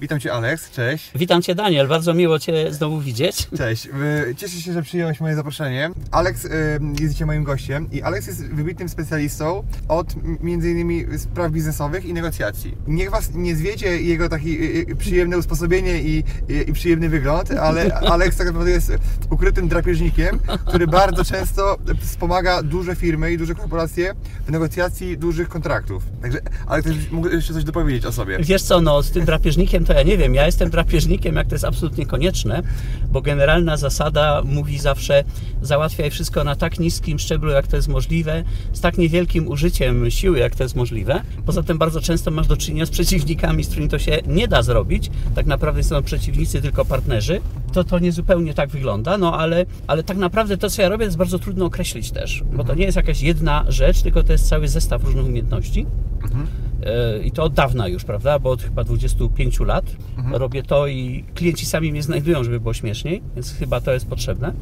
Witam Cię Aleks, cześć. Witam Cię Daniel, bardzo miło Cię znowu widzieć. Cześć, y, cieszę się, że przyjąłeś moje zaproszenie. Aleks y, jest dzisiaj moim gościem i Aleks jest wybitnym specjalistą od m- między innymi spraw biznesowych i negocjacji. Niech Was nie zwiedzie jego taki y, przyjemne usposobienie i, i, i przyjemny wygląd, ale Aleks tak naprawdę jest ukrytym drapieżnikiem, który bardzo często wspomaga duże firmy i duże korporacje w negocjacji dużych kontraktów. Także Aleks, mógł jeszcze coś dopowiedzieć o sobie. Wiesz co, no z tym drapieżnikiem to ja nie wiem. Ja jestem drapieżnikiem, jak to jest absolutnie konieczne, bo generalna zasada mówi zawsze załatwiaj wszystko na tak niskim szczeblu, jak to jest możliwe, z tak niewielkim użyciem siły, jak to jest możliwe. Poza tym bardzo często masz do czynienia z przeciwnikami, z którymi to się nie da zrobić. Tak naprawdę są przeciwnicy tylko partnerzy. To to nie zupełnie tak wygląda, no ale, ale tak naprawdę to, co ja robię, jest bardzo trudno określić też, bo to nie jest jakaś jedna rzecz, tylko to jest cały zestaw różnych umiejętności. E, I to od dawna już, prawda? Bo od chyba 25 lat robię to i klienci sami mnie znajdują, żeby było śmieszniej, więc chyba to jest potrzebne.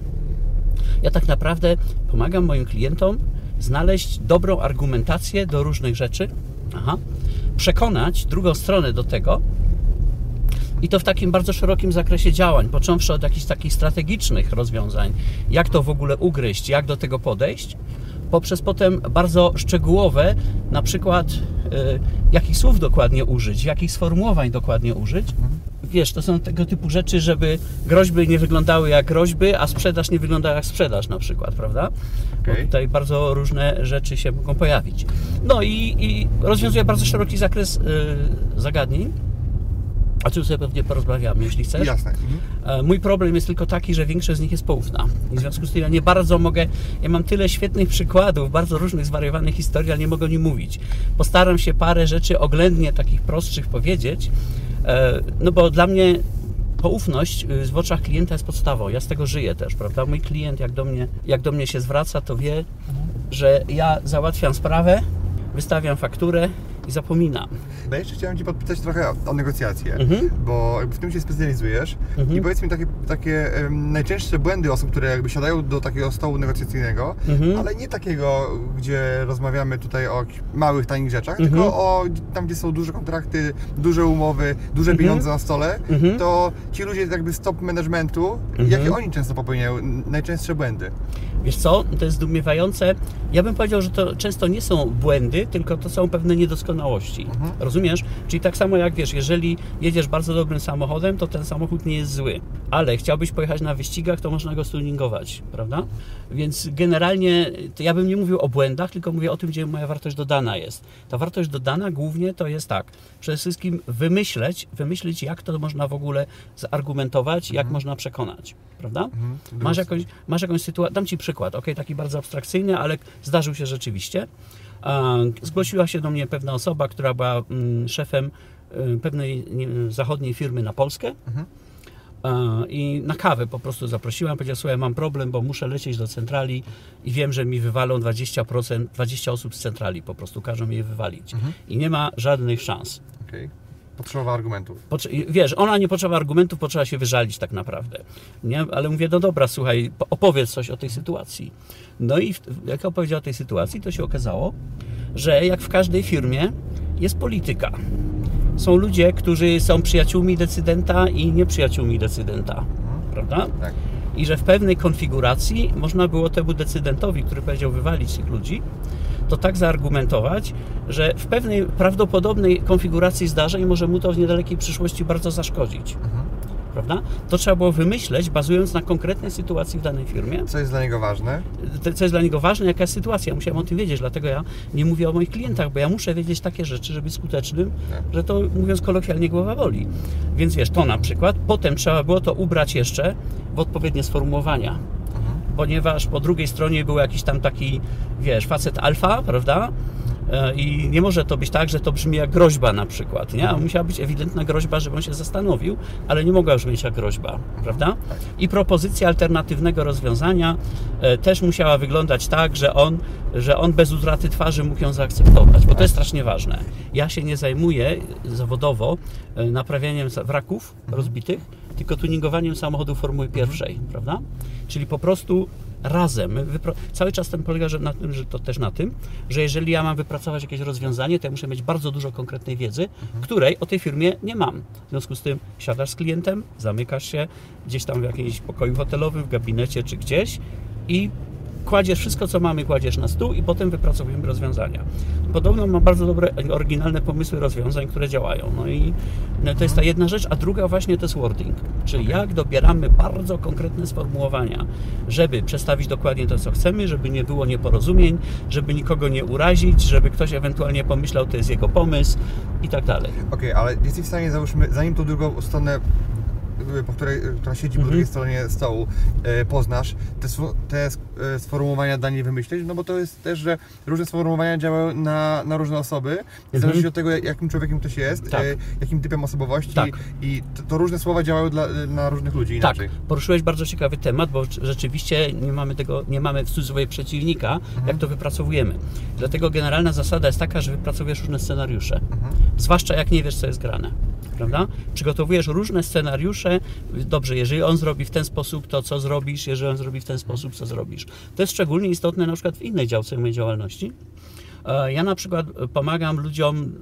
Ja tak naprawdę pomagam moim klientom znaleźć dobrą argumentację do różnych rzeczy, aha, przekonać drugą stronę do tego, i to w takim bardzo szerokim zakresie działań, począwszy od jakichś takich strategicznych rozwiązań, jak to w ogóle ugryźć, jak do tego podejść, poprzez potem bardzo szczegółowe, na przykład y, jakich słów dokładnie użyć, jakich sformułowań dokładnie użyć. Wiesz, to są tego typu rzeczy, żeby groźby nie wyglądały jak groźby, a sprzedaż nie wyglądała jak sprzedaż na przykład, prawda? Bo Okej. tutaj bardzo różne rzeczy się mogą pojawić. No i, i rozwiązuję bardzo szeroki zakres y, zagadnień. A tu sobie pewnie porozmawiamy, jeśli chcesz. Jasne. Mhm. E, Mój problem jest tylko taki, że większość z nich jest poufna. I w związku z tym ja nie bardzo mogę, ja mam tyle świetnych przykładów, bardzo różnych zwariowanych historii, ale nie mogę o nich mówić. Postaram się parę rzeczy oględnie takich prostszych powiedzieć, e, no bo dla mnie poufność y, w oczach klienta jest podstawą. Ja z tego żyję też, prawda? Mój klient jak do mnie, jak do mnie się zwraca, to wie, że ja załatwiam sprawę, wystawiam fakturę i zapominam. No jeszcze chciałem Cię podpytać trochę o, o negocjacje, Mhm. bo w tym się specjalizujesz Mhm. i powiedz mi takie, takie em, najczęstsze błędy osób, które jakby siadają do takiego stołu negocjacyjnego, Mhm. ale nie takiego, gdzie rozmawiamy tutaj o małych, tanich rzeczach, Mhm. tylko o tam, gdzie są duże kontrakty, duże umowy, duże Mhm. pieniądze na stole, Mhm. to ci ludzie jakby z top managementu, Mhm. jakie oni często popełniają, najczęstsze błędy? Wiesz co, to jest zdumiewające. Ja bym powiedział, że to często nie są błędy, tylko to są pewne niedoskonałości. Rozumiesz? Czyli tak samo jak wiesz, jeżeli jedziesz bardzo dobrym samochodem, to ten samochód nie jest zły. Ale chciałbyś pojechać na wyścigach, to można go stuningować, prawda? Więc generalnie ja bym nie mówił o błędach, tylko mówię o tym, gdzie moja wartość dodana jest. Ta wartość dodana głównie to jest tak, przede wszystkim wymyśleć, wymyślić jak to można w ogóle zargumentować, jak można przekonać, prawda? Masz jakąś, masz jakąś sytuację, dam Ci przykład, ok, taki bardzo abstrakcyjny, ale zdarzył się rzeczywiście. Zgłosiła się do mnie pewna osoba, która była mm, szefem y, pewnej nie, zachodniej firmy na Polskę. A, I na kawę po prostu zaprosiłam. Powiedziała, słuchaj, mam problem, bo muszę lecieć do centrali i wiem, że mi wywalą 20%, 20 osób z centrali po prostu, każą mi je wywalić. I nie ma żadnych szans. Okej. Potrzeba argumentów. Potrze- wiesz, ona nie potrzeba argumentów, potrzeba się wyżalić tak naprawdę. Nie? Ale mówię, no dobra, słuchaj, po- opowiedz coś o tej sytuacji. No i jak opowiedziała o tej sytuacji, to się okazało, że jak w każdej firmie jest polityka. Są ludzie, którzy są przyjaciółmi decydenta i nieprzyjaciółmi decydenta. Prawda? Tak. I że w pewnej konfiguracji można było temu decydentowi, który powiedział wywalić tych ludzi, to tak zaargumentować, że w pewnej prawdopodobnej konfiguracji zdarzeń może mu to w niedalekiej przyszłości bardzo zaszkodzić. Prawda? To trzeba było wymyśleć, bazując na konkretnej sytuacji w danej firmie. Co jest dla niego ważne? Co jest dla niego ważne, jaka jest sytuacja. Musiałem o tym wiedzieć, dlatego ja nie mówię o moich klientach, bo ja muszę wiedzieć takie rzeczy, żeby być skutecznym, Tak. że to mówiąc kolokwialnie głowa boli. Więc wiesz, to na przykład. Potem trzeba było to ubrać jeszcze w odpowiednie sformułowania. Ponieważ po drugiej stronie był jakiś tam taki, wiesz, facet alfa, prawda? E, I nie może to być tak, że to brzmi jak groźba na przykład. Nie? A Musiała być ewidentna groźba, żeby on się zastanowił, ale nie mogła brzmieć jak groźba, prawda? I propozycja alternatywnego rozwiązania e, też musiała wyglądać tak, że on, że on bez utraty twarzy mógł ją zaakceptować, bo to jest strasznie ważne. Ja się nie zajmuję zawodowo e, naprawianiem wraków rozbitych, tylko tuningowaniem samochodu Formuły pierwszej, prawda? Czyli po prostu razem. Cały czas ten polega że na tym, że to też na tym, że jeżeli ja mam wypracować jakieś rozwiązanie, to ja muszę mieć bardzo dużo konkretnej wiedzy, której o tej firmie nie mam. W związku z tym siadasz z klientem, zamykasz się gdzieś tam w jakimś pokoju hotelowym, w gabinecie czy gdzieś i kładziesz wszystko, co mamy, kładziesz na stół i potem wypracowujemy rozwiązania. Podobno mam bardzo dobre, oryginalne pomysły rozwiązań, które działają. No i no, to jest ta jedna rzecz, a druga właśnie to jest wording, czyli jak dobieramy bardzo konkretne sformułowania, żeby przedstawić dokładnie to, co chcemy, żeby nie było nieporozumień, żeby nikogo nie urazić, żeby ktoś ewentualnie pomyślał, to jest jego pomysł i tak dalej. Okej, ale jesteś w stanie, załóżmy, zanim tą drugą stronę, po której, y, która siedzi po Mhm. drugiej stronie stołu, y, poznasz, te, te y, sformułowania dla niej wymyśleć, no bo to jest też, że różne sformułowania działają na, na różne osoby, w zależności od tego, jakim człowiekiem ktoś jest, Mhm. Tak. y, jakim typem osobowości Tak. i to, to różne słowa działają dla, na różnych ludzi Tak, inaczej. poruszyłeś bardzo ciekawy temat, bo rzeczywiście nie mamy tego, nie mamy w cudzysłowie przeciwnika, jak to wypracowujemy. Dlatego generalna zasada jest taka, że wypracowujesz różne scenariusze, zwłaszcza jak nie wiesz, co jest grane. Prawda? Przygotowujesz różne scenariusze. Dobrze, jeżeli on zrobi w ten sposób, to co zrobisz, jeżeli on zrobi w ten sposób, co zrobisz. To jest szczególnie istotne na przykład w innej działce mojej działalności. E, Ja na przykład pomagam ludziom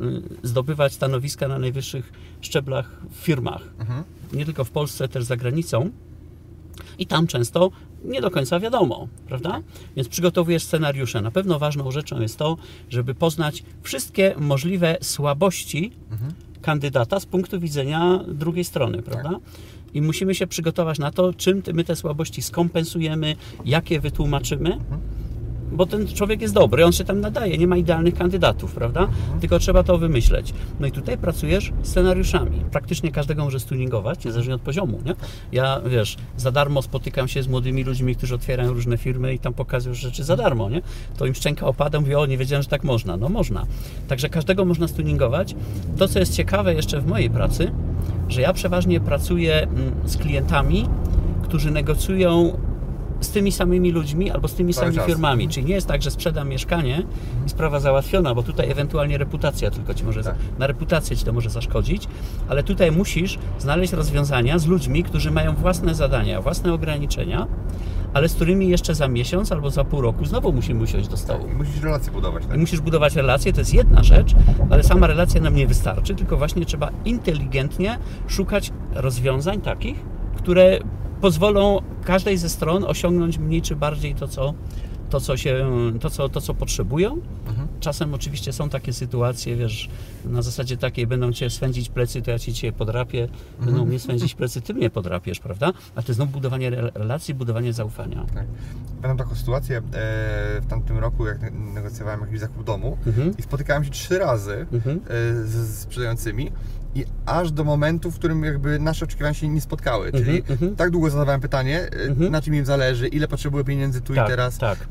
y, zdobywać stanowiska na najwyższych szczeblach w firmach. Nie tylko w Polsce, też za granicą. I tam często nie do końca wiadomo, prawda? Więc przygotowujesz scenariusze. Na pewno ważną rzeczą jest to, żeby poznać wszystkie możliwe słabości kandydata z punktu widzenia drugiej strony, prawda? I musimy się przygotować na to, czym my te słabości skompensujemy, jak je wytłumaczymy. Bo ten człowiek jest dobry, on się tam nadaje, nie ma idealnych kandydatów, prawda? Tylko trzeba to wymyśleć. No i tutaj pracujesz scenariuszami. Praktycznie każdego możesz tuningować, niezależnie od poziomu, nie? Ja, wiesz, za darmo spotykam się z młodymi ludźmi, którzy otwierają różne firmy i tam pokazują rzeczy za darmo, nie? To im szczęka opada, mówię, o, nie wiedziałem, że tak można. No można. Także każdego można stuningować. To, co jest ciekawe jeszcze w mojej pracy, że ja przeważnie pracuję mm, z klientami, którzy negocjują z tymi samymi ludźmi albo z tymi samymi firmami. Czyli nie jest tak, że sprzedam mieszkanie i sprawa załatwiona, bo tutaj ewentualnie reputacja tylko ci może, Tak. na reputację ci to może zaszkodzić, ale tutaj musisz znaleźć rozwiązania z ludźmi, którzy mają własne zadania, własne ograniczenia, ale z którymi jeszcze za miesiąc albo za pół roku znowu musimy usiąść do stołu. I musisz relacje budować, tak? I musisz budować relacje, to jest jedna rzecz, ale sama relacja nam nie wystarczy, tylko właśnie trzeba inteligentnie szukać rozwiązań takich, które pozwolą każdej ze stron osiągnąć mniej czy bardziej to, co, to, co, się, to, co, to, co potrzebują. Czasem oczywiście są takie sytuacje, wiesz, na zasadzie takiej będą cię swędzić plecy, to ja ci cię podrapię, będą mnie swędzić plecy, ty mnie podrapiesz, prawda? A to jest znowu budowanie re- relacji, budowanie zaufania. Tak. Pamiętam taką sytuację e, w tamtym roku, jak ne- negocjowałem jakiś zakup domu Mhm. i spotykałem się trzy razy Mhm. e, z, z sprzedającymi i aż do momentu, w którym jakby nasze oczekiwania się nie spotkały, czyli Mhm, mhm. tak długo zadawałem pytanie, Mhm. na czym im zależy, ile potrzebują pieniędzy tu Tak, i teraz, tak. e,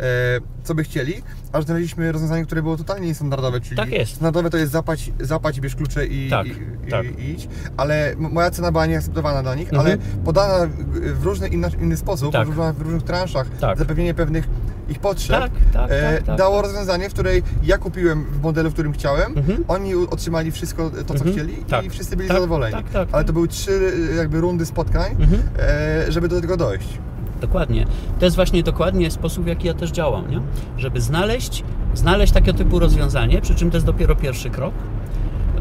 co by chcieli, aż znaleźliśmy rozwiązanie, które było totalnie niestandardowe, czyli Tak jest. standardowe to jest zapłać, zapłać i bierz klucze i, Tak, i, i, tak. i idź, ale moja cena była nieakceptowana dla nich, Mhm. ale podana w- w różny inny, inny sposób, Tak. w, różnych, w różnych transzach, Tak. zapewnienie pewnych ich potrzeb, Tak, tak, e, tak, tak, dało tak. rozwiązanie, w której ja kupiłem w modelu, w którym chciałem, Mhm. oni otrzymali wszystko to, co Mhm. chcieli Tak. i wszyscy byli Tak, zadowoleni. tak, tak, Ale tak. to były trzy e, jakby rundy spotkań, Mhm. e, żeby do tego dojść. Dokładnie. To jest właśnie dokładnie sposób, w jaki ja też działam, nie? Żeby znaleźć, znaleźć takiego typu rozwiązanie, przy czym to jest dopiero pierwszy krok.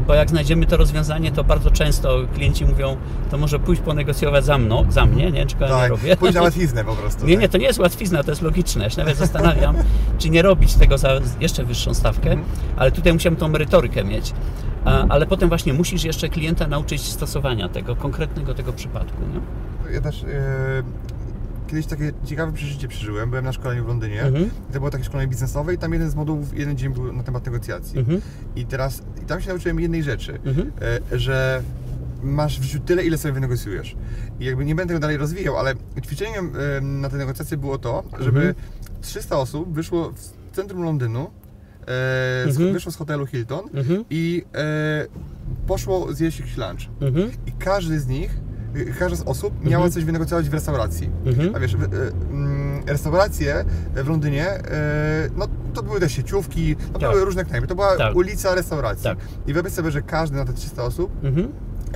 Bo jak znajdziemy to rozwiązanie, to bardzo często klienci mówią, to może pójść ponegocjować za mną, za mnie, nie? Czego ja nie Tak, robię. pójść na łatwiznę po prostu. Nie, tak? nie, to nie jest łatwizna, to jest logiczne. Ja się nawet zastanawiam, czy nie robić tego za jeszcze wyższą stawkę, Mhm. ale tutaj musiałem tą merytorykę mieć. A, ale potem właśnie musisz jeszcze klienta nauczyć stosowania tego, konkretnego tego przypadku. Nie? Ja też e, kiedyś takie ciekawe przeżycie przeżyłem. Byłem na szkoleniu w Londynie. Mhm. I to było takie szkolenie biznesowe i tam jeden z modułów, jeden dzień był na temat negocjacji. Mhm. I teraz, i tam się nauczyłem jednej rzeczy, Mhm. e, że masz w życiu tyle, ile sobie wynegocjujesz. I jakby nie będę tego dalej rozwijał, ale ćwiczeniem e, na te negocjacje było to, żeby Mhm. 300 osób wyszło w centrum Londynu e, Mhm. wyszło z hotelu Hilton Mhm. i e, poszło zjeść jakiś lunch. Mhm. I każdy z nich, każda z osób miała coś wynegocjować w restauracji. Mhm. A wiesz, w, y, mm, restauracje w Londynie, y, no to były też sieciówki, no Tak. były różne knajpy, to była Tak. ulica restauracji. Tak. I wyobraź sobie, że każdy na te 300 osób Mhm.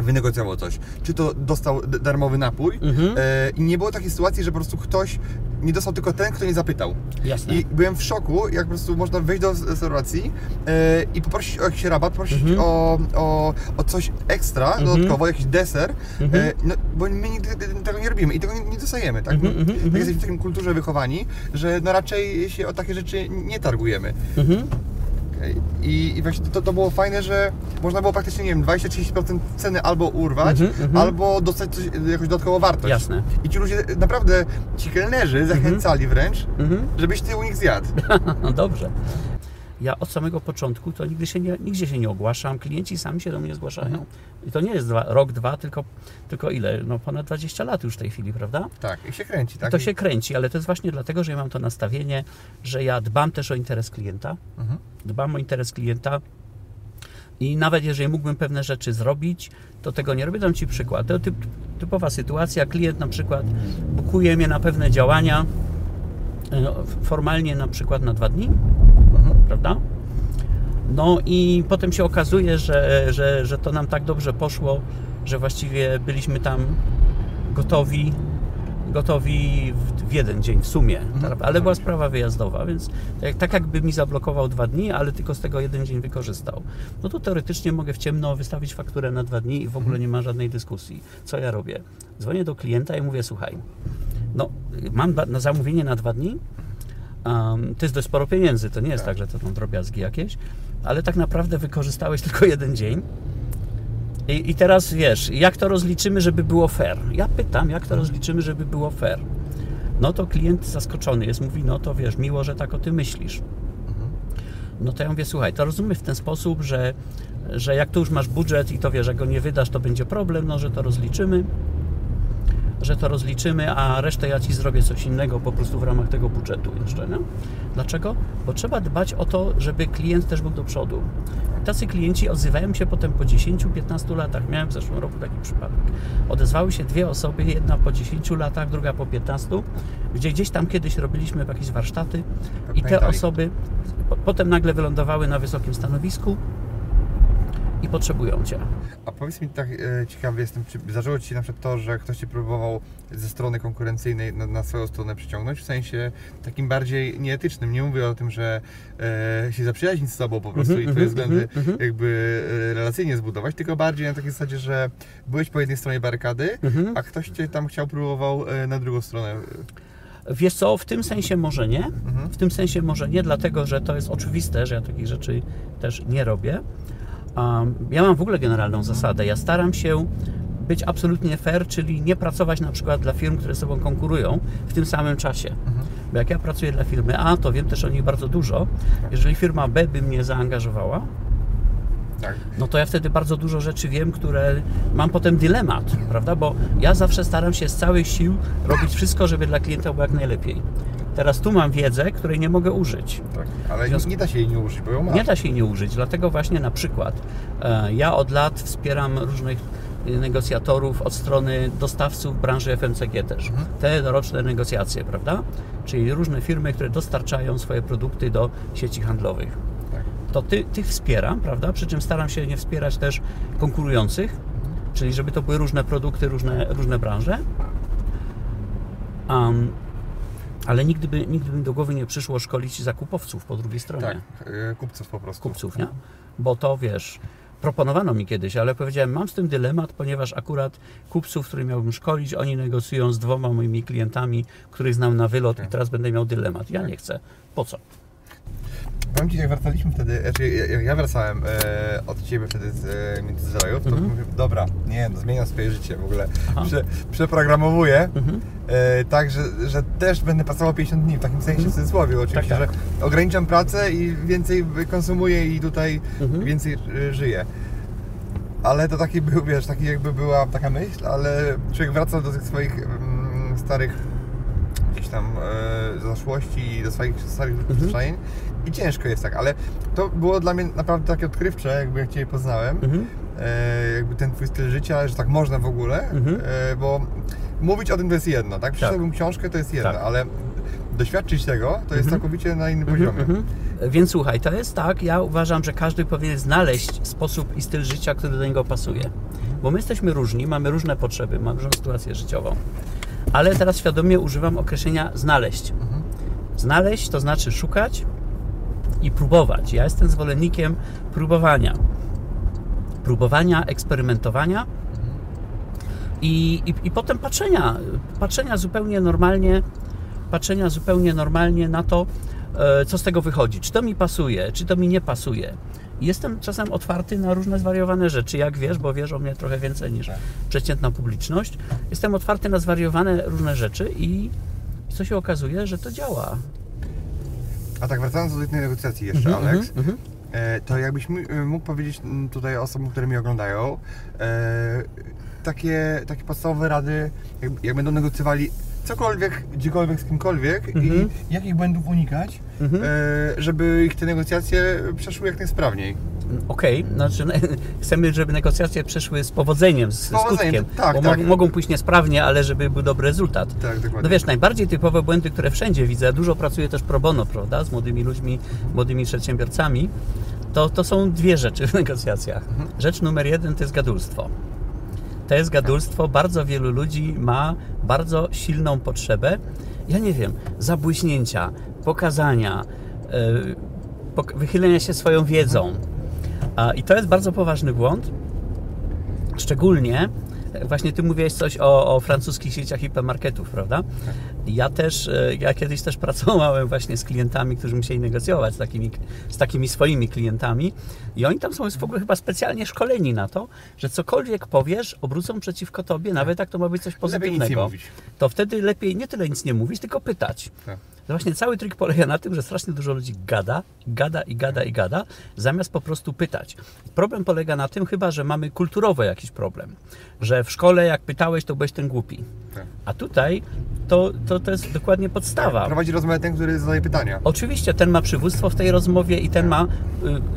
wynegocjował coś. Czy to dostał darmowy napój Mhm. e, i nie było takiej sytuacji, że po prostu ktoś nie dostał tylko ten, kto nie zapytał. Jasne. I byłem w szoku, jak po prostu można wejść do restauracji e, i poprosić o jakiś rabat, poprosić Mhm. o, o, o coś ekstra, Mhm. dodatkowo, jakiś deser, Mhm. e, no, bo my nigdy tego nie robimy i tego nie, nie dostajemy, tak? No, tak jesteśmy w takim kulturze wychowani, że no raczej się o takie rzeczy nie targujemy. Mhm. I, I właśnie to, to było fajne, że można było praktycznie, nie wiem, 20-30% ceny albo urwać, Mhm, mhm. albo dostać coś, jakąś dodatkową wartość. Jasne. I ci ludzie, naprawdę, ci kelnerzy zachęcali wręcz, Mhm. żebyś ty u nich zjadł. No dobrze. Ja od samego początku to nigdy się nie, nigdzie się nie ogłaszam, klienci sami się do mnie zgłaszają. I to nie jest dwa, rok, dwa, tylko, tylko ile? No ponad 20 lat już w tej chwili, prawda? Tak, i się kręci, tak? To się kręci, ale to jest właśnie dlatego, że ja mam to nastawienie, że ja dbam też o interes klienta. Mhm. Dbam o interes klienta. I nawet jeżeli mógłbym pewne rzeczy zrobić, to tego nie robię. Dam Ci przykład. To typ, typowa sytuacja. Klient na przykład bukuje mnie na pewne działania, e, formalnie na przykład na dwa dni. Prawda? No i potem się okazuje, że, że, że to nam tak dobrze poszło, że właściwie byliśmy tam gotowi, gotowi w, jeden dzień w sumie. Ale była sprawa wyjazdowa, więc tak, tak jakby mi zablokował dwa dni, ale tylko z tego jeden dzień wykorzystał. No to teoretycznie mogę w ciemno wystawić fakturę na dwa dni i w ogóle nie ma żadnej dyskusji. Co ja robię? Dzwonię do klienta i mówię, słuchaj, no mam na zamówienie na dwa dni, Um, to jest dość sporo pieniędzy, to nie jest tak, że to są drobiazgi jakieś, ale tak naprawdę wykorzystałeś tylko jeden dzień. I, I teraz wiesz, jak to rozliczymy, żeby było fair? Ja pytam, jak to rozliczymy, żeby było fair? No to klient zaskoczony jest, mówi, no to wiesz, miło, że tak o tym myślisz. No to ja mówię, słuchaj, to rozumiesz w ten sposób, że, że jak tu już masz budżet i to wiesz, że go nie wydasz, to będzie problem, no że to rozliczymy że to rozliczymy, a resztę ja Ci zrobię coś innego po prostu w ramach tego budżetu jeszcze, nie? Dlaczego? Bo trzeba dbać o to, żeby klient też był do przodu. Tacy klienci odzywają się potem po 10-15 latach. Miałem w zeszłym roku taki przypadek. Odezwały się dwie osoby, jedna po 10 latach, druga po 15, gdzie gdzieś tam kiedyś robiliśmy jakieś warsztaty i te osoby po- potem nagle wylądowały na wysokim stanowisku i potrzebują Cię. A powiedz mi tak e, ciekawy jestem, czy zdarzyło Ci się na przykład to, że ktoś Cię próbował ze strony konkurencyjnej na, na swoją stronę przyciągnąć, w sensie takim bardziej nieetycznym. Nie mówię o tym, że e, się zaprzyjaźnić z Tobą po prostu Mhm, i Twoje mhm, względy mhm, mhm. jakby e, relacyjnie zbudować, tylko bardziej na takiej zasadzie, że byłeś po jednej stronie barykady, Mhm. a ktoś Cię tam chciał, próbował e, na drugą stronę. Wiesz co, w tym sensie może nie. Mhm. W tym sensie może nie, dlatego że to jest oczywiste, że ja takich rzeczy też nie robię. Ja mam w ogóle generalną zasadę. Ja staram się być absolutnie fair, czyli nie pracować na przykład dla firm, które ze sobą konkurują w tym samym czasie. Mhm. Bo jak ja pracuję dla firmy A, to wiem też o nich bardzo dużo. Jeżeli firma B by mnie zaangażowała, Tak. no to ja wtedy bardzo dużo rzeczy wiem, które mam potem dylemat, prawda? Bo ja zawsze staram się z całych sił robić wszystko, żeby dla klienta było jak najlepiej. Teraz tu mam wiedzę, której nie mogę użyć. tak. Ale związku- nie da się jej nie użyć, bo ją masz. Nie da się jej nie użyć, dlatego właśnie na przykład e, ja od lat wspieram różnych e, negocjatorów od strony dostawców branży FMCG też. Mhm. Te roczne negocjacje, prawda? Czyli różne firmy, które dostarczają swoje produkty do sieci handlowych. Tak. To ty, tych wspieram, prawda? Przy czym staram się nie wspierać też konkurujących, czyli żeby to były różne produkty, różne, różne branże. Um, ale nigdy by, nigdy by mi do głowy nie przyszło szkolić zakupowców po drugiej stronie Tak, e, kupców po prostu. kupców, nie? Bo to wiesz, proponowano mi kiedyś, ale powiedziałem, mam z tym dylemat, ponieważ akurat kupców, których miałbym szkolić, oni negocjują z dwoma moimi klientami, których znam na wylot Tak. i teraz będę miał dylemat. Ja nie chcę. Po co? Powiem Ci, jak wracaliśmy wtedy, znaczy ja, ja wracałem e, od Ciebie wtedy z e, Międzyzdrojów, to Mhm. mówię, dobra, nie, no, zmieniam swoje życie w ogóle. Prze, przeprogramowuję, Mhm. e, tak, że, że też będę pracował 50 dni, w takim sensie w cudzysłowie oczywiście, Tak, tak. że ograniczam pracę i więcej konsumuję i tutaj Mhm. więcej e, żyję. Ale to taki był, wiesz, taki jakby była taka myśl, ale człowiek wracał do tych swoich mm, starych jakichś tam e, zaszłości, do swoich starych przyzwyczajeń i ciężko jest tak, ale to było dla mnie naprawdę takie odkrywcze, jakby jak Cię poznałem, Mhm. e, jakby ten Twój styl życia, że tak można w ogóle, Mhm. e, bo mówić o tym to jest jedno, tak? Przeczytałbym książkę, to jest jedno, Tak. ale doświadczyć tego, to jest całkowicie na innym poziomie. Mhm. Więc słuchaj, to jest tak, ja uważam, że każdy powinien znaleźć sposób i styl życia, który do niego pasuje. Bo my jesteśmy różni, mamy różne potrzeby, mamy różną sytuację życiową. Ale teraz świadomie używam określenia znaleźć. Znaleźć to znaczy szukać i próbować. Ja jestem zwolennikiem próbowania. Próbowania, eksperymentowania i, i, i potem patrzenia, patrzenia zupełnie normalnie, patrzenia zupełnie normalnie na to, e, co z tego wychodzi. Czy to mi pasuje, czy to mi nie pasuje. Jestem czasem otwarty na różne zwariowane rzeczy, jak wiesz, bo wiesz o mnie trochę więcej niż przeciętna publiczność. Jestem otwarty na zwariowane różne rzeczy i co się okazuje, że to działa. A tak wracając do tej negocjacji jeszcze, Mhm, Alex, mhm, E, to jakbyś mi- e, mógł powiedzieć m, tutaj osobom, które mnie oglądają, e, takie, takie podstawowe rady, jak, jak będą negocjowali cokolwiek, gdziekolwiek, z kimkolwiek Mhm. i jakich błędów unikać, Mhm. e, żeby ich te negocjacje przeszły jak najsprawniej. Okej, znaczy chcemy, żeby negocjacje przeszły z powodzeniem, z, powodzeniem, skutkiem. tak, bo tak. mo- mogą pójść niesprawnie, ale żeby był dobry rezultat. Tak, dokładnie. No wiesz, najbardziej typowe błędy, które wszędzie widzę, dużo pracuję też pro bono, prawda, z młodymi ludźmi, młodymi przedsiębiorcami, to, to są dwie rzeczy w negocjacjach. Mhm. Rzecz numer jeden to jest gadulstwo. To jest gadulstwo. Bardzo wielu ludzi ma bardzo silną potrzebę, ja nie wiem, zabłyśnięcia, pokazania, pok- wychylenia się swoją wiedzą. I to jest bardzo poważny błąd. Szczególnie, e, właśnie ty mówiłeś coś o, o francuskich sieciach hipermarketów, prawda? Ja też, e, ja kiedyś też pracowałem właśnie z klientami, którzy musieli negocjować z takimi, z takimi swoimi klientami i oni tam są w ogóle chyba specjalnie szkoleni na to, że cokolwiek powiesz, obrócą przeciwko tobie, nawet jak to ma być coś pozytywnego. mówić. To wtedy lepiej nie tyle nic nie mówić, tylko pytać. No Właśnie cały trik polega na tym, że strasznie dużo ludzi gada, gada i gada i gada, zamiast po prostu pytać. Problem polega na tym chyba, że mamy kulturowo jakiś problem, że w szkole jak pytałeś, to byłeś ten głupi. Tak. A tutaj to, to, to jest dokładnie podstawa. Prowadzi rozmowę ten, który zadaje pytania. Oczywiście ten ma przywództwo w tej rozmowie i ten ma y,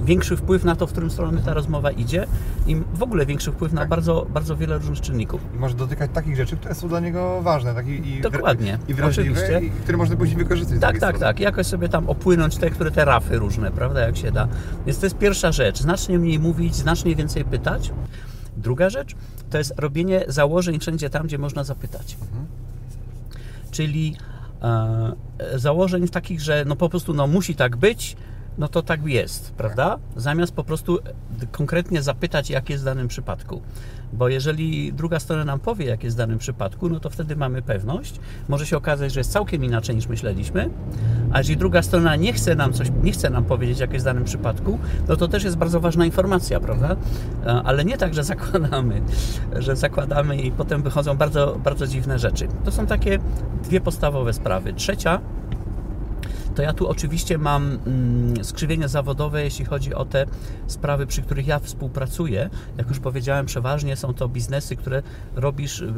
większy wpływ na to, w którym stronę ta rozmowa idzie i w ogóle większy wpływ na Tak. bardzo, bardzo wiele różnych czynników. I może dotykać takich rzeczy, które są dla niego ważne tak, i, i, Dokładnie, i wrażliwe, oczywiście. i które można później wykorzystać. Tak, tak, strony. tak. Jakoś sobie tam opłynąć te, które te rafy różne, prawda, jak się da. Więc to jest pierwsza rzecz. Znacznie mniej mówić, znacznie więcej pytać. Druga rzecz to jest robienie założeń wszędzie tam, gdzie można zapytać. Czyli e, założeń takich, że no po prostu no musi tak być, no to tak jest, prawda? Zamiast po prostu d- konkretnie zapytać, jak jest w danym przypadku. Bo jeżeli druga strona nam powie, jak jest w danym przypadku, no to wtedy mamy pewność. Może się okazać, że jest całkiem inaczej niż myśleliśmy, a jeżeli druga strona nie chce nam coś, nie chce nam powiedzieć, jak jest w danym przypadku, no to też jest bardzo ważna informacja, prawda? E, Ale nie tak, że zakładamy, że zakładamy i potem wychodzą bardzo, bardzo dziwne rzeczy. To są takie dwie podstawowe sprawy. Trzecia to ja tu oczywiście mam mm, skrzywienie zawodowe, jeśli chodzi o te sprawy, przy których ja współpracuję. Jak już powiedziałem, przeważnie są to biznesy, które robisz y,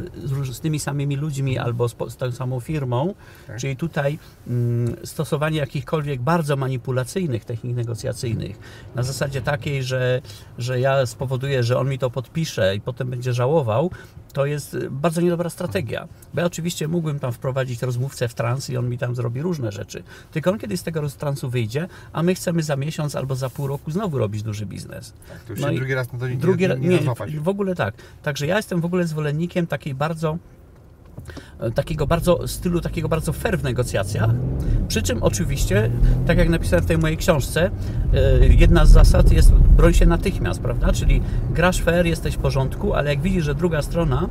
z, tymi samymi ludźmi albo z, tą samą firmą. Tak. Czyli tutaj mm, stosowanie jakichkolwiek bardzo manipulacyjnych technik negocjacyjnych na zasadzie takiej, że, że ja spowoduję, że on mi to podpisze i potem będzie żałował, to jest y, bardzo niedobra strategia. Bo ja oczywiście mógłbym tam wprowadzić rozmówcę w trans i on mi tam zrobi różne rzeczy. Tylko on kiedyś z tego roz- transu wyjdzie, a my chcemy za miesiąc albo za pół roku znowu robić duży biznes. To już No drugi raz na to nie, Drugi, nie, nie, nie, w ogóle tak. Także ja jestem w ogóle zwolennikiem takiej bardzo takiego bardzo stylu, takiego bardzo fair w negocjacjach. Przy czym oczywiście, tak jak napisałem w tej mojej książce, e, jedna z zasad jest broń się natychmiast, prawda? Czyli grasz fair, jesteś w porządku, ale jak widzisz, że druga strona,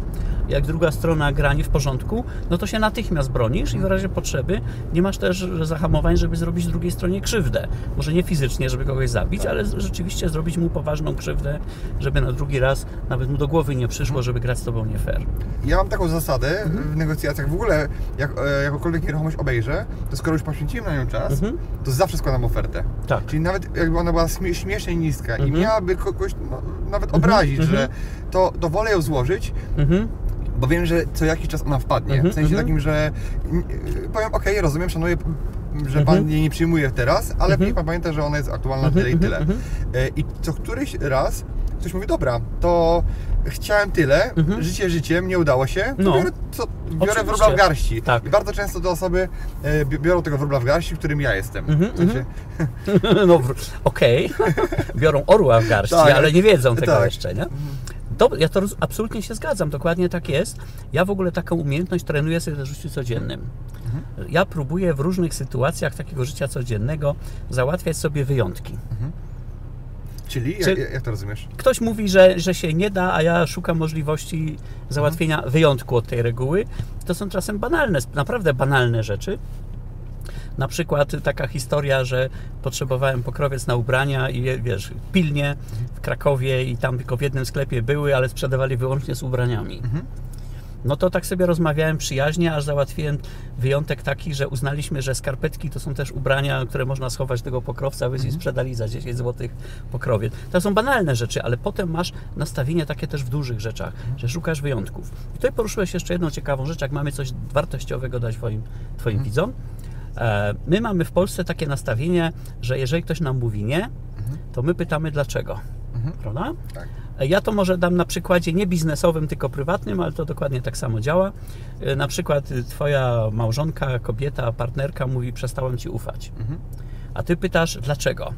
jak druga strona gra nie w porządku, no to się natychmiast bronisz i w razie potrzeby nie masz też zahamowań, żeby zrobić drugiej stronie krzywdę. Może nie fizycznie, żeby kogoś zabić, ale rzeczywiście zrobić mu poważną krzywdę, żeby na drugi raz nawet mu do głowy nie przyszło, żeby grać z tobą nie fair. Ja mam taką zasadę. W negocjacjach, w ogóle jak e, jakąkolwiek nieruchomość obejrzę, to skoro już poświęciłem na nią czas, Mhm. to zawsze składam ofertę. Tak. Czyli nawet jakby ona była śmie- śmiesznie niska i Mhm. miałaby kogoś no, nawet obrazić, mhm. że to, to wolę ją złożyć. Bo wiem, że co jakiś czas ona wpadnie. W sensie takim, że mm, powiem, okej, rozumiem, szanuję, że pan jej nie przyjmuje teraz, ale niech pan pamięta, że ona jest aktualna tyle i tyle. E, I co któryś raz ktoś mówi, dobra, to chciałem tyle, Mhm. życie życiem, nie udało się, No. biorę, co, biorę wróbla w garści. Tak. I bardzo często te osoby e, bi- biorą tego wróbla w garści, którym ja jestem. Mhm, sensie, No, okej, biorą orła w garści, Tak. ale nie wiedzą tego Tak. jeszcze, nie? To, ja to absolutnie się zgadzam, dokładnie tak jest. Ja w ogóle taką umiejętność trenuję sobie w życiu codziennym. Ja próbuję w różnych sytuacjach takiego życia codziennego załatwiać sobie wyjątki. Czyli, Czy- jak, jak to rozumiesz? Ktoś mówi, że, że się nie da, a ja szukam możliwości załatwienia wyjątku od tej reguły. To są czasem banalne, naprawdę banalne rzeczy. Na przykład taka historia, że potrzebowałem pokrowiec na ubrania i wiesz, pilnie w Krakowie i tam tylko w jednym sklepie były, ale sprzedawali wyłącznie z ubraniami. No to tak sobie rozmawiałem przyjaźnie, aż załatwiłem wyjątek taki, że uznaliśmy, że skarpetki to są też ubrania, które można schować tego pokrowca, wyjść i sprzedali za 10 zł pokrowiec. To są banalne rzeczy, ale potem masz nastawienie takie też w dużych rzeczach, że szukasz wyjątków. I tutaj poruszyłeś jeszcze jedną ciekawą rzecz, jak mamy coś wartościowego dać twoim, twoim widzom. E, My mamy w Polsce takie nastawienie, że jeżeli ktoś nam mówi nie, to my pytamy dlaczego. Prawda? Tak. Ja to może dam na przykładzie nie biznesowym, tylko prywatnym, ale to dokładnie tak samo działa. E, Na przykład y, twoja małżonka, kobieta, partnerka mówi przestałem ci ufać. A ty pytasz dlaczego?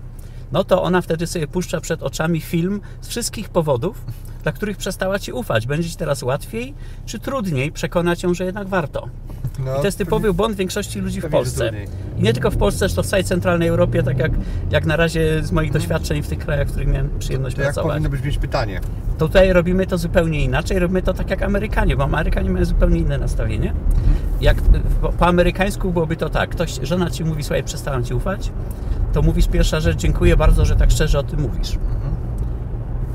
No to ona wtedy sobie puszcza przed oczami film z wszystkich powodów, dla których przestała ci ufać. Będzie ci teraz łatwiej czy trudniej przekonać ją, że jednak warto? No, I to jest typowy błąd większości ludzi w Polsce. I nie tylko w Polsce, to w całej centralnej Europie, tak jak, jak na razie z moich doświadczeń w tych krajach, w których miałem przyjemność To jak pracować. powinno brzmieć pytanie? Tutaj robimy to zupełnie inaczej, robimy to tak jak Amerykanie, bo Amerykanie mają zupełnie inne nastawienie. Jak po, po amerykańsku byłoby to tak, ktoś, żona ci mówi, słuchaj, przestałam ci ufać, to mówisz pierwsza rzecz, dziękuję bardzo, że tak szczerze o tym mówisz.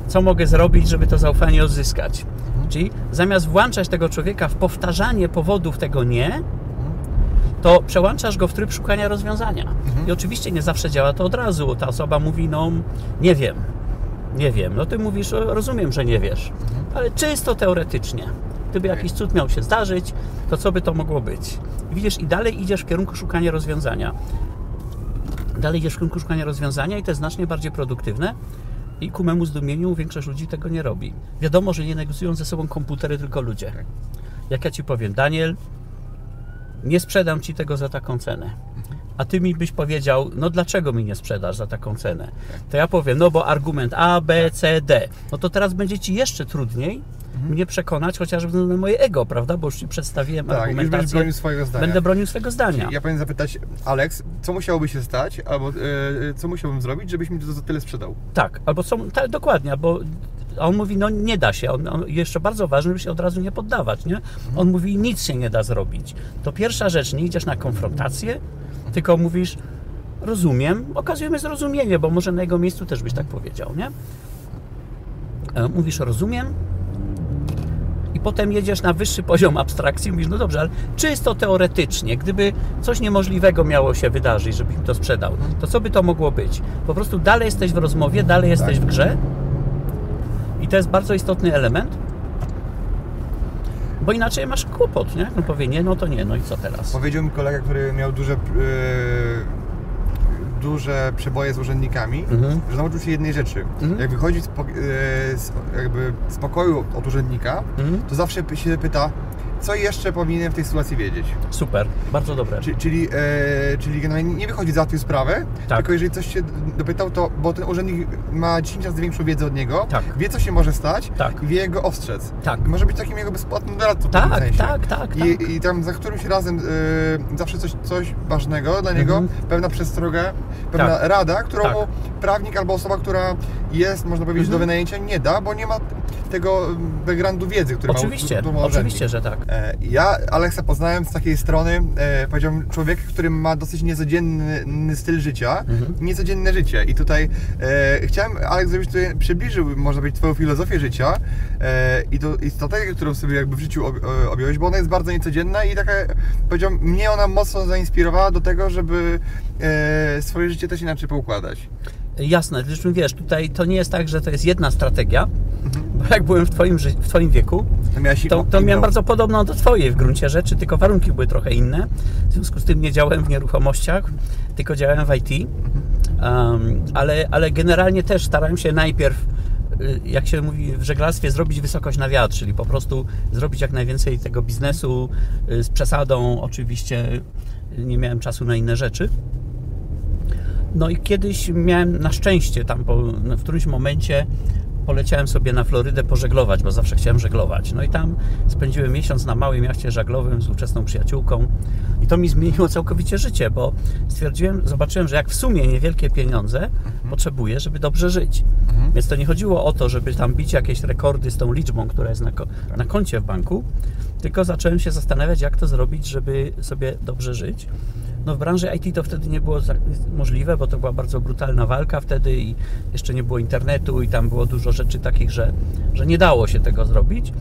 Co mogę zrobić, żeby to zaufanie odzyskać? Czyli zamiast włączać tego człowieka w powtarzanie powodów tego nie, to przełączasz go w tryb szukania rozwiązania. I oczywiście nie zawsze działa to od razu. Ta osoba mówi, no nie wiem, nie wiem. No ty mówisz, "O, rozumiem, że nie wiesz, ale czysto teoretycznie. Gdyby jakiś cud miał się zdarzyć, to co by to mogło być? Widzisz, i dalej idziesz w kierunku szukania rozwiązania. Dalej idziesz w kierunku szukania rozwiązania i to jest znacznie bardziej produktywne. I ku memu zdumieniu większość ludzi tego nie robi. Wiadomo, że nie negocjują ze sobą komputery, tylko ludzie. Jak ja ci powiem, Daniel, nie sprzedam ci tego za taką cenę. A ty mi byś powiedział, no dlaczego mi nie sprzedasz za taką cenę? To ja powiem, no bo argument A, B, C, D. No to teraz będzie ci jeszcze trudniej mnie przekonać, chociażby na moje ego, prawda? Bo już ci przedstawiłem Tak, już argumentację. bronił swojego zdania. Będę bronił swego zdania. Ja powinien zapytać, Alex, co musiałoby się stać, albo e, co musiałbym zrobić, żebyś mi to za tyle sprzedał? Tak, albo co, tak, dokładnie, bo a on mówi, no nie da się. On, on, jeszcze bardzo ważne, żeby się od razu nie poddawać, nie? On mówi, nic się nie da zrobić. To pierwsza rzecz, nie idziesz na konfrontację, tylko mówisz, rozumiem, okazujemy zrozumienie, bo może na jego miejscu też byś tak powiedział, nie? E, Mówisz, rozumiem, i potem jedziesz na wyższy poziom abstrakcji, mówisz, no dobrze, ale czysto teoretycznie, gdyby coś niemożliwego miało się wydarzyć, żebyś mi to sprzedał, to co by to mogło być? Po prostu dalej jesteś w rozmowie, dalej jesteś w grze i to jest bardzo istotny element, bo inaczej masz kłopot, nie? On powie nie, no to nie, no i co teraz? Powiedział mi kolega, który miał duże, e, duże przeboje z urzędnikami, Mhm. że nauczył się jednej rzeczy. Mhm. Jak wychodzi z, po- e, z, jakby z pokoju od urzędnika, Mhm. to zawsze się pyta, co jeszcze powinienem w tej sytuacji wiedzieć. Super, bardzo dobre. Czyli, czyli, e, czyli generalnie nie wychodzi załatwił sprawę, Tak. tylko jeżeli coś się dopytał, to bo ten urzędnik ma 10 razy większą wiedzę od niego, Tak. wie co się może stać Tak. i wie go ostrzec. Tak. Może być takim jego bezpłatnym doradcą w Tak, sensie. tak, tak, tak. I, I tam za którymś razem e, zawsze coś, coś ważnego dla niego, Mhm. pewna przestroga, pewna Tak. rada, którą Tak. mu prawnik albo osoba, która jest, można powiedzieć, do Mhm. wynajęcia nie da, bo nie ma tego backgroundu wiedzy, który Oczywiście, ma, urzędnik. oczywiście, że tak. E, Ja Aleksa poznałem z takiej strony, e, powiedziałbym, człowiek, który ma dosyć niecodzienny styl życia, Mhm. niecodzienne życie. I tutaj e, chciałem, Aleks, żebyś tutaj przybliżył, można powiedzieć, Twoją filozofię życia e, i to i strategię, którą sobie jakby w życiu ob, e, objąłeś, bo ona jest bardzo niecodzienna i taka, powiedziałbym, mnie ona mocno zainspirowała do tego, żeby e, swoje życie też inaczej poukładać. Jasne, zresztą wiesz, tutaj to nie jest tak, że to jest jedna strategia, bo jak byłem w twoim, w twoim wieku, To To, to miałem bardzo podobną do Twojej w gruncie rzeczy, tylko warunki były trochę inne. W związku z tym nie działałem w nieruchomościach, tylko działałem w IT. Um, ale, ale generalnie też starałem się najpierw, y, jak się mówi w żeglarstwie, zrobić wysokość na wiatr, czyli po prostu zrobić jak najwięcej tego biznesu y, z przesadą. Oczywiście nie miałem czasu na inne rzeczy. No i kiedyś miałem na szczęście tam po, w którymś momencie poleciałem sobie na Florydę pożeglować, bo zawsze chciałem żeglować. No i tam spędziłem miesiąc na małym jachcie żaglowym z ówczesną przyjaciółką i to mi zmieniło całkowicie życie, bo stwierdziłem, zobaczyłem, że jak w sumie niewielkie pieniądze potrzebuję, żeby dobrze żyć. Więc to nie chodziło o to, żeby tam bić jakieś rekordy z tą liczbą, która jest na, na koncie w banku, tylko zacząłem się zastanawiać, jak to zrobić, żeby sobie dobrze żyć. No w branży IT to wtedy nie było możliwe, bo to była bardzo brutalna walka wtedy i jeszcze nie było internetu i tam było dużo rzeczy takich, że, że nie dało się tego zrobić.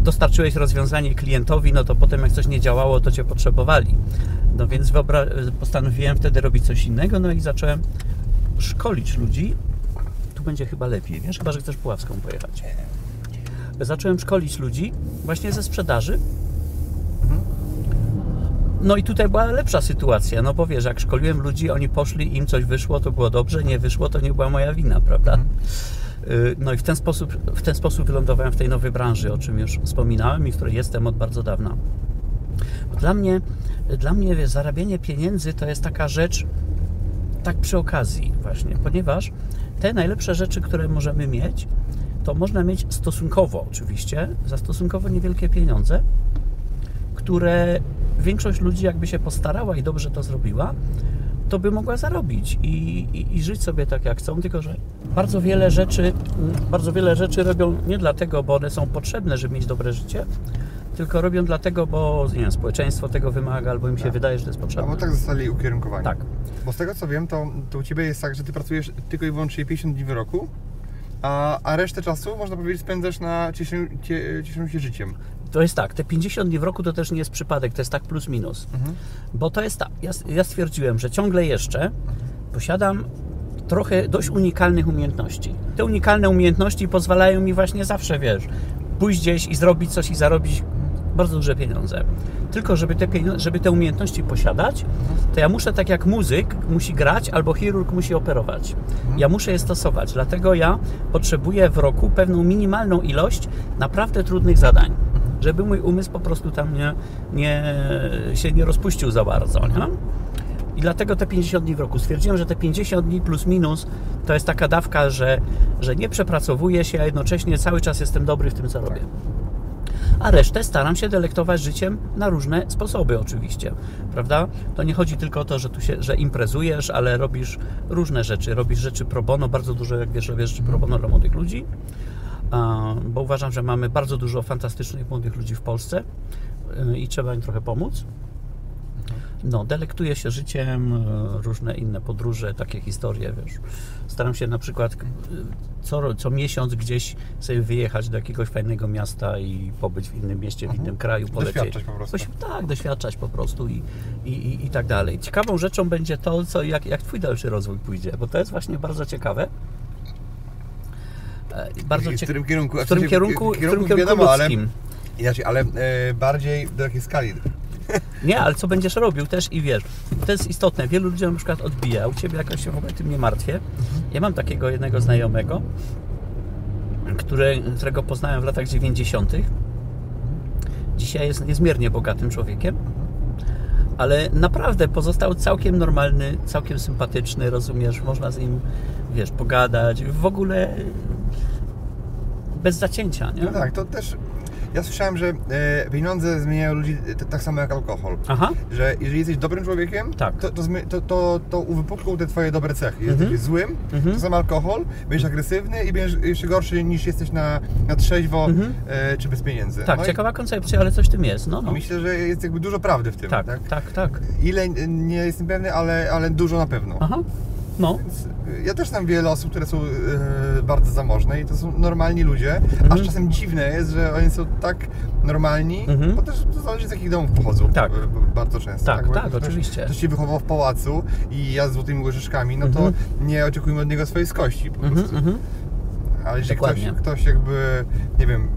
Dostarczyłeś rozwiązanie klientowi, no to potem jak coś nie działało, to Cię potrzebowali. No więc postanowiłem wtedy robić coś innego, no i zacząłem szkolić ludzi. Tu będzie chyba lepiej, wiesz? Chyba, że chcesz Puławską pojechać. Zacząłem szkolić ludzi właśnie ze sprzedaży. No i tutaj była lepsza sytuacja, no bo wiesz, jak szkoliłem ludzi, oni poszli, im coś wyszło, to było dobrze, nie wyszło, to nie była moja wina, prawda? Y, No i w ten sposób, w ten sposób wylądowałem w tej nowej branży, o czym już wspominałem i w której jestem od bardzo dawna. Dla mnie, dla mnie wiesz, zarabianie pieniędzy to jest taka rzecz, tak przy okazji właśnie, ponieważ te najlepsze rzeczy, które możemy mieć, to można mieć stosunkowo oczywiście, za stosunkowo niewielkie pieniądze, które większość ludzi jakby się postarała i dobrze to zrobiła, to by mogła zarobić i, i, i żyć sobie tak jak chcą, tylko że bardzo wiele rzeczy, mm, bardzo wiele rzeczy robią nie dlatego, bo one są potrzebne, żeby mieć dobre życie, tylko robią dlatego, bo nie wiem, społeczeństwo tego wymaga, albo im się wydaje, że to jest potrzebne. Albo tak zostali ukierunkowani. Tak. Bo z tego co wiem, to, to u Ciebie jest tak, że Ty pracujesz tylko i wyłącznie 50 dni w roku, a, a resztę czasu, można powiedzieć, spędzasz na cieszeniu, cie, cieszeniu się życiem. To jest tak, te 50 dni w roku to też nie jest przypadek, to jest tak plus minus. Bo to jest tak, ja, ja stwierdziłem, że ciągle jeszcze posiadam trochę dość unikalnych umiejętności. Te unikalne umiejętności pozwalają mi właśnie zawsze, wiesz, pójść gdzieś i zrobić coś i zarobić bardzo duże pieniądze. Tylko żeby te, pienio- żeby te umiejętności posiadać, to ja muszę tak jak muzyk musi grać albo chirurg musi operować. Ja muszę je stosować, dlatego ja potrzebuję w roku pewną minimalną ilość naprawdę trudnych zadań, żeby mój umysł po prostu tam nie, nie, się nie rozpuścił za bardzo. Nie? I dlatego te 50 dni w roku. Stwierdziłem, że te 50 dni plus minus to jest taka dawka, że, że nie przepracowuję się, a jednocześnie cały czas jestem dobry w tym, co robię. A resztę staram się delektować życiem na różne sposoby oczywiście, prawda? To nie chodzi tylko o to, że tu się, że imprezujesz, ale robisz różne rzeczy. Robisz rzeczy pro bono, bardzo dużo, jak wiesz, robisz pro bono dla młodych ludzi, bo uważam, że mamy bardzo dużo fantastycznych młodych ludzi w Polsce y, i trzeba im trochę pomóc. No, delektuję się życiem, e, różne inne podróże, takie historie, wiesz. Staram się na przykład e, co, co miesiąc gdzieś sobie wyjechać do jakiegoś fajnego miasta i pobyć w innym mieście, w innym kraju, polecieć. Doświadczać po prostu. Tak, doświadczać po prostu i, i, i, i tak dalej. Ciekawą rzeczą będzie to, co, jak, jak Twój dalszy rozwój pójdzie, bo to jest właśnie bardzo ciekawe. Bardzo w ciekawe. którym kierunku? W którym kierunku, w którym kierunku wiadomo, ale, inaczej, ale e, bardziej do jakiej skali? Nie, ale co będziesz robił też i wiesz, to jest istotne. Wielu ludzi na przykład odbija, u Ciebie jakoś się w ogóle tym nie martwię. Ja mam takiego jednego znajomego, który, którego poznałem w latach 90. Dzisiaj jest niezmiernie bogatym człowiekiem, ale naprawdę pozostał całkiem normalny, całkiem sympatyczny, rozumiesz, można z nim, wiesz, pogadać, w ogóle bez zacięcia, nie? No tak, to też... Ja słyszałem, że e, pieniądze zmieniają ludzi tak samo jak alkohol. Aha, Że jeżeli jesteś dobrym człowiekiem, Tak. to, to, to, to, to uwypukłą te twoje dobre cechy. Jesteś Mhm. złym, Mhm. to sam alkohol, będziesz agresywny i będziesz jeszcze gorszy niż jesteś na, na trzeźwo Mhm. e, czy bez pieniędzy. tak, No i- ciekawa koncepcja, ale coś w tym jest, no, no. Myślę, że jest jakby dużo prawdy w tym. Tak, tak, tak. Ile e, nie jestem pewny, ale, ale dużo na pewno. Aha, no. Więc, e, Ja też znam wiele osób, które są e, bardzo zamożne i to są normalni ludzie, Mhm. aż czasem dziwne jest, że oni są tak normalni, Mhm. bo też to zależy z jakich domów pochodzą Tak. e, bardzo często. Tak, tak, jak ktoś, oczywiście. Ktoś się wychował w pałacu i ja z złotymi łyżeczkami, no to Mhm. nie oczekujmy od niego swojej skości po Mhm, prostu. mhm. Ale jeżeli ktoś, ktoś jakby, nie wiem,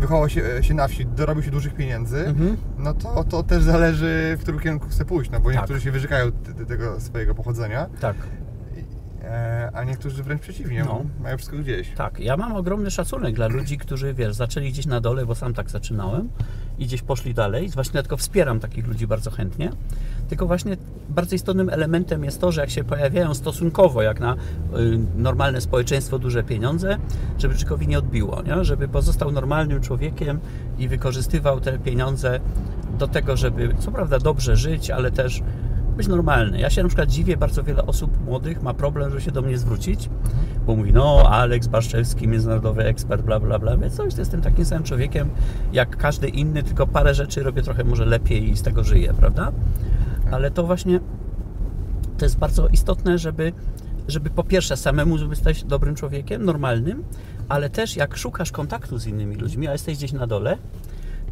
wychował się, się na wsi, dorobił się dużych pieniędzy, Mhm. no to, to też zależy, w którym kierunku chce pójść, no bo Tak. niektórzy się wyrzekają tego swojego pochodzenia, Tak. E, a niektórzy wręcz przeciwnie, No. mają wszystko gdzieś. Tak, ja mam ogromny szacunek dla ludzi, którzy, wiesz, zaczęli gdzieś na dole, bo sam tak zaczynałem i gdzieś poszli dalej. Właśnie dlatego wspieram takich ludzi bardzo chętnie. Tylko właśnie bardzo istotnym elementem jest to, że jak się pojawiają stosunkowo, jak na y, normalne społeczeństwo, duże pieniądze, żeby człowiekowi nie odbiło, nie? żeby pozostał normalnym człowiekiem i wykorzystywał te pieniądze do tego, żeby co prawda dobrze żyć, ale też być normalny. Ja się na przykład dziwię, bardzo wiele osób młodych ma problem, żeby się do mnie zwrócić, bo mówi, no Aleks Baszczewski, międzynarodowy ekspert, bla, bla, bla. Więc coś, jestem takim samym człowiekiem jak każdy inny, tylko parę rzeczy robię trochę może lepiej i z tego żyję, prawda? Ale to właśnie to jest bardzo istotne, żeby, żeby po pierwsze samemu żeby stać dobrym człowiekiem, normalnym, ale też jak szukasz kontaktu z innymi ludźmi, a jesteś gdzieś na dole,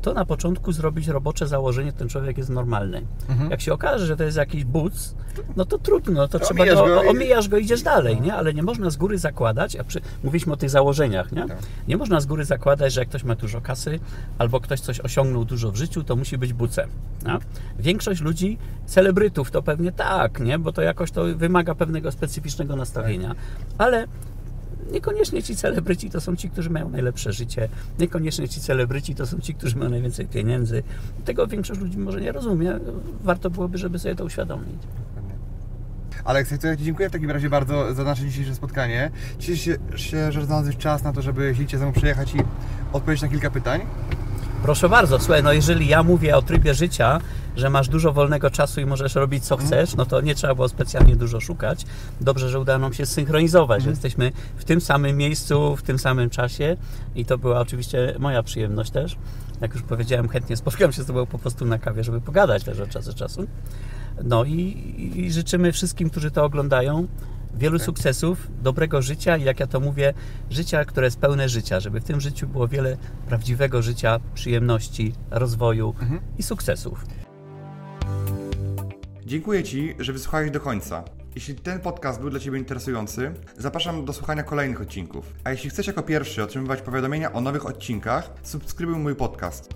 to na początku zrobić robocze założenie, że ten człowiek jest normalny. Mhm. Jak się okaże, że to jest jakiś buc, no to trudno, to, To trzeba omijasz go, go omijasz go idziesz dalej, nie? Ale nie można z góry zakładać, a przy, mówiliśmy o tych założeniach, nie? Tak. Nie można z góry zakładać, że jak ktoś ma dużo kasy, albo ktoś coś osiągnął dużo w życiu, to musi być bucem. nie? Większość ludzi, celebrytów to pewnie tak, nie? Bo to jakoś to wymaga pewnego specyficznego nastawienia. Ale niekoniecznie ci celebryci to są ci, którzy mają najlepsze życie. Niekoniecznie ci celebryci to są ci, którzy mają najwięcej pieniędzy. Tego większość ludzi może nie rozumie. Warto byłoby, żeby sobie to uświadomić. Aleks, to ja Ci dziękuję w takim razie bardzo za nasze dzisiejsze spotkanie. Cieszę się, że znalazłeś czas na to, żeby Cię ze mną przyjechać i odpowiedzieć na kilka pytań. Proszę bardzo, słuchaj, no jeżeli ja mówię o trybie życia, że masz dużo wolnego czasu i możesz robić co chcesz, no to nie trzeba było specjalnie dużo szukać. Dobrze, że udało nam się zsynchronizować, że jesteśmy w tym samym miejscu, w tym samym czasie i to była oczywiście moja przyjemność też. Jak już powiedziałem, chętnie spotkam się z Tobą po prostu na kawie, żeby pogadać też od czasu do czasu. No i, i życzymy wszystkim, którzy to oglądają, wielu sukcesów, dobrego życia i jak ja to mówię, życia, które jest pełne życia, żeby w tym życiu było wiele prawdziwego życia, przyjemności, rozwoju i sukcesów. Dziękuję Ci, że wysłuchałeś do końca. Jeśli ten podcast był dla Ciebie interesujący, zapraszam do słuchania kolejnych odcinków. A jeśli chcesz jako pierwszy otrzymywać powiadomienia o nowych odcinkach, subskrybuj mój podcast.